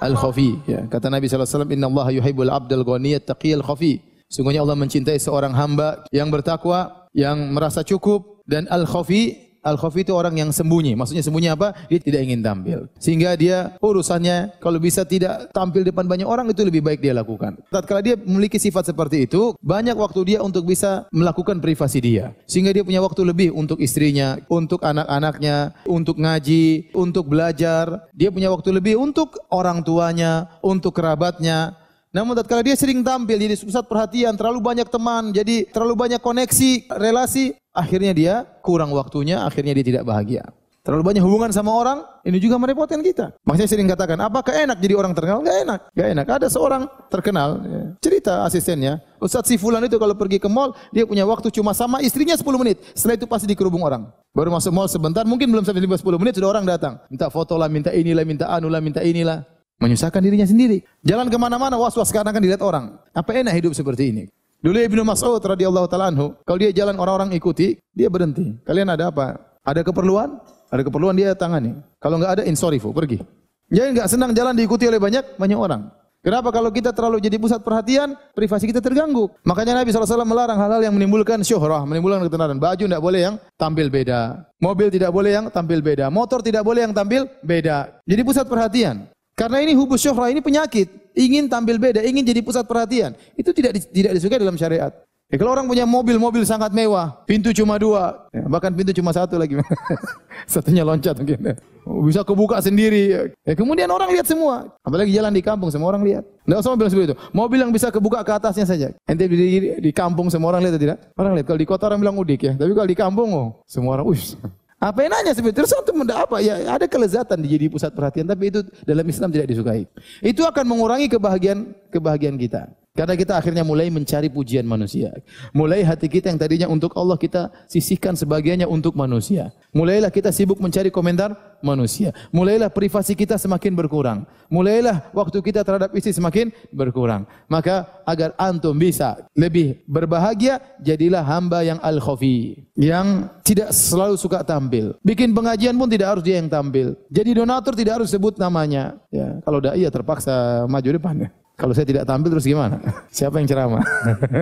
Al-Khafi ya. Kata Nabi sallallahu alaihi wasallam innallaha yuhibbul abdal ghaniyat taqiyal khafi sungguhnya Allah mencintai seorang hamba yang bertakwa yang merasa cukup dan al-khafi al-khafi itu orang yang sembunyi. Maksudnya sembunyi apa? Dia tidak ingin tampil. Sehingga dia urusannya kalau bisa tidak tampil depan banyak orang itu lebih baik dia lakukan. Tatkala dia memiliki sifat seperti itu, banyak waktu dia untuk bisa melakukan privasi dia. Sehingga dia punya waktu lebih untuk istrinya, untuk anak-anaknya, untuk ngaji, untuk belajar. Dia punya waktu lebih untuk orang tuanya, untuk kerabatnya. Namun tatkala dia sering tampil jadi pusat perhatian, terlalu banyak teman, jadi terlalu banyak koneksi, relasi, akhirnya dia kurang waktunya, akhirnya dia tidak bahagia. Terlalu banyak hubungan sama orang, ini juga merepotkan kita. Makanya sering katakan, apakah enak jadi orang terkenal? Gak enak, gak enak. Ada seorang terkenal, ya, cerita asistennya, Ustadz si Fulan itu kalau pergi ke mall, dia punya waktu cuma sama istrinya 10 menit. Setelah itu pasti dikerubung orang. Baru masuk mall sebentar, mungkin belum sampai 10 menit, sudah orang datang. Minta foto lah, minta inilah, minta anu lah, minta inilah. Menyusahkan dirinya sendiri. Jalan ke mana-mana, was-was karena kan dilihat orang. Apa enak hidup seperti ini? Dulu Ibnu Mas'ud radhiyallahu taala anhu, kalau dia jalan orang-orang ikuti, dia berhenti. Kalian ada apa? Ada keperluan? Ada keperluan dia tangani. Kalau enggak ada insorifu, pergi. Jadi enggak senang jalan diikuti oleh banyak banyak orang. Kenapa kalau kita terlalu jadi pusat perhatian, privasi kita terganggu. Makanya Nabi SAW melarang hal-hal yang menimbulkan syuhrah, menimbulkan ketenaran. Baju tidak boleh yang tampil beda. Mobil tidak boleh yang tampil beda. Motor tidak boleh yang tampil beda. Jadi pusat perhatian. Karena ini hubus syuhrah, ini penyakit. Ingin tampil beda, ingin jadi pusat perhatian. Itu tidak tidak disukai dalam syariat. Ya, kalau orang punya mobil, mobil sangat mewah, pintu cuma dua, ya, bahkan pintu cuma satu lagi, satunya loncat mungkin, bisa kebuka sendiri. Ya, kemudian orang lihat semua, apalagi jalan di kampung semua orang lihat. Tidak usah mobil seperti itu, mobil yang bisa kebuka ke atasnya saja. Ente di, di, kampung semua orang lihat atau tidak? Orang lihat. Kalau di kota orang bilang udik ya, tapi kalau di kampung, oh, semua orang, ush. Apa enaknya sebetulnya? Untuk menda apa? Ya ada kelezatan di jadi pusat perhatian, tapi itu dalam Islam tidak disukai. Itu akan mengurangi kebahagiaan kebahagiaan kita. Karena kita akhirnya mulai mencari pujian manusia. Mulai hati kita yang tadinya untuk Allah kita sisihkan sebagiannya untuk manusia. Mulailah kita sibuk mencari komentar manusia. Mulailah privasi kita semakin berkurang. Mulailah waktu kita terhadap istri semakin berkurang. Maka agar antum bisa lebih berbahagia, jadilah hamba yang al-khafi. Yang tidak selalu suka tampil. Bikin pengajian pun tidak harus dia yang tampil. Jadi donatur tidak harus sebut namanya. Ya, kalau dai ya terpaksa maju depannya. Kalau saya tidak tampil terus gimana? Siapa yang ceramah?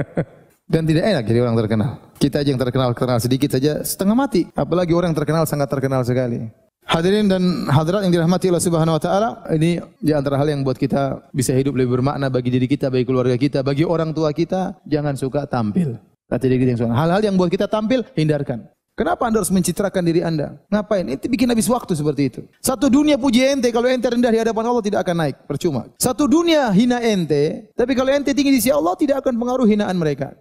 Dan tidak enak jadi orang terkenal. Kita aja yang terkenal terkenal sedikit saja setengah mati. Apalagi orang yang terkenal sangat terkenal sekali. Hadirin dan hadirat yang dirahmati Allah Subhanahu wa taala, ini di antara hal yang buat kita bisa hidup lebih bermakna bagi diri kita, bagi keluarga kita, bagi orang tua kita, jangan suka tampil. Kata diri kita yang suka. Hal-hal yang buat kita tampil, hindarkan. Kenapa anda harus mencitrakan diri anda? Ngapain? Itu bikin habis waktu seperti itu. Satu dunia puji ente, kalau ente rendah di hadapan Allah tidak akan naik. Percuma. Satu dunia hina ente, tapi kalau ente tinggi di sisi Allah tidak akan pengaruh hinaan mereka.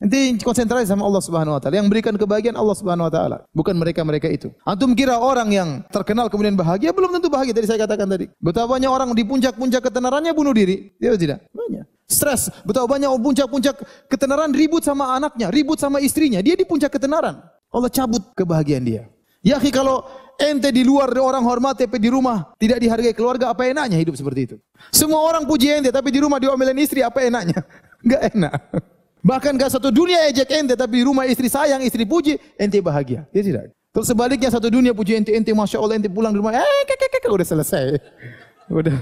Ente konsentrasi sama Allah Subhanahu wa taala. Yang berikan kebahagiaan Allah Subhanahu wa taala, bukan mereka-mereka itu. Antum kira orang yang terkenal kemudian bahagia belum tentu bahagia tadi saya katakan tadi. Betapa banyak orang di puncak-puncak ketenarannya bunuh diri. Ya tidak? Banyak. Stres. Betapa banyak puncak-puncak ketenaran ribut sama anaknya, ribut sama istrinya. Dia di puncak ketenaran. Allah cabut kebahagiaan dia. Ya kalau ente di luar orang hormat tapi di rumah tidak dihargai keluarga apa enaknya hidup seperti itu? Semua orang puji ente tapi di rumah diomelin istri apa enaknya? Enggak enak. Bahkan gak satu dunia ejek ente tapi rumah istri sayang, istri puji, ente bahagia. Ya tidak. Terus sebaliknya satu dunia puji ente, ente masya Allah ente pulang di rumah, eh kek kek kek udah selesai. Udah.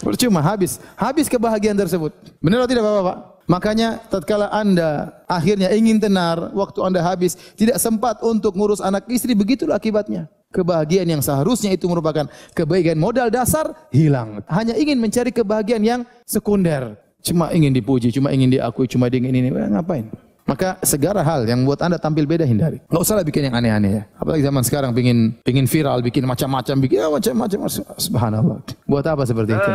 Percuma habis, habis kebahagiaan tersebut. Benar atau tidak Bapak-bapak? Makanya tatkala Anda akhirnya ingin tenar, waktu Anda habis, tidak sempat untuk ngurus anak istri, begitulah akibatnya. Kebahagiaan yang seharusnya itu merupakan kebaikan modal dasar hilang. Hanya ingin mencari kebahagiaan yang sekunder. Cuma ingin dipuji, cuma ingin diakui, cuma ingin ini, eh, ngapain? Maka segala hal yang buat anda tampil beda hindari. Nggak usah lah bikin yang aneh-aneh ya. Apalagi zaman sekarang pingin pingin viral, bikin macam-macam, bikin ya, macam-macam. Subhanallah. Buat apa seperti itu?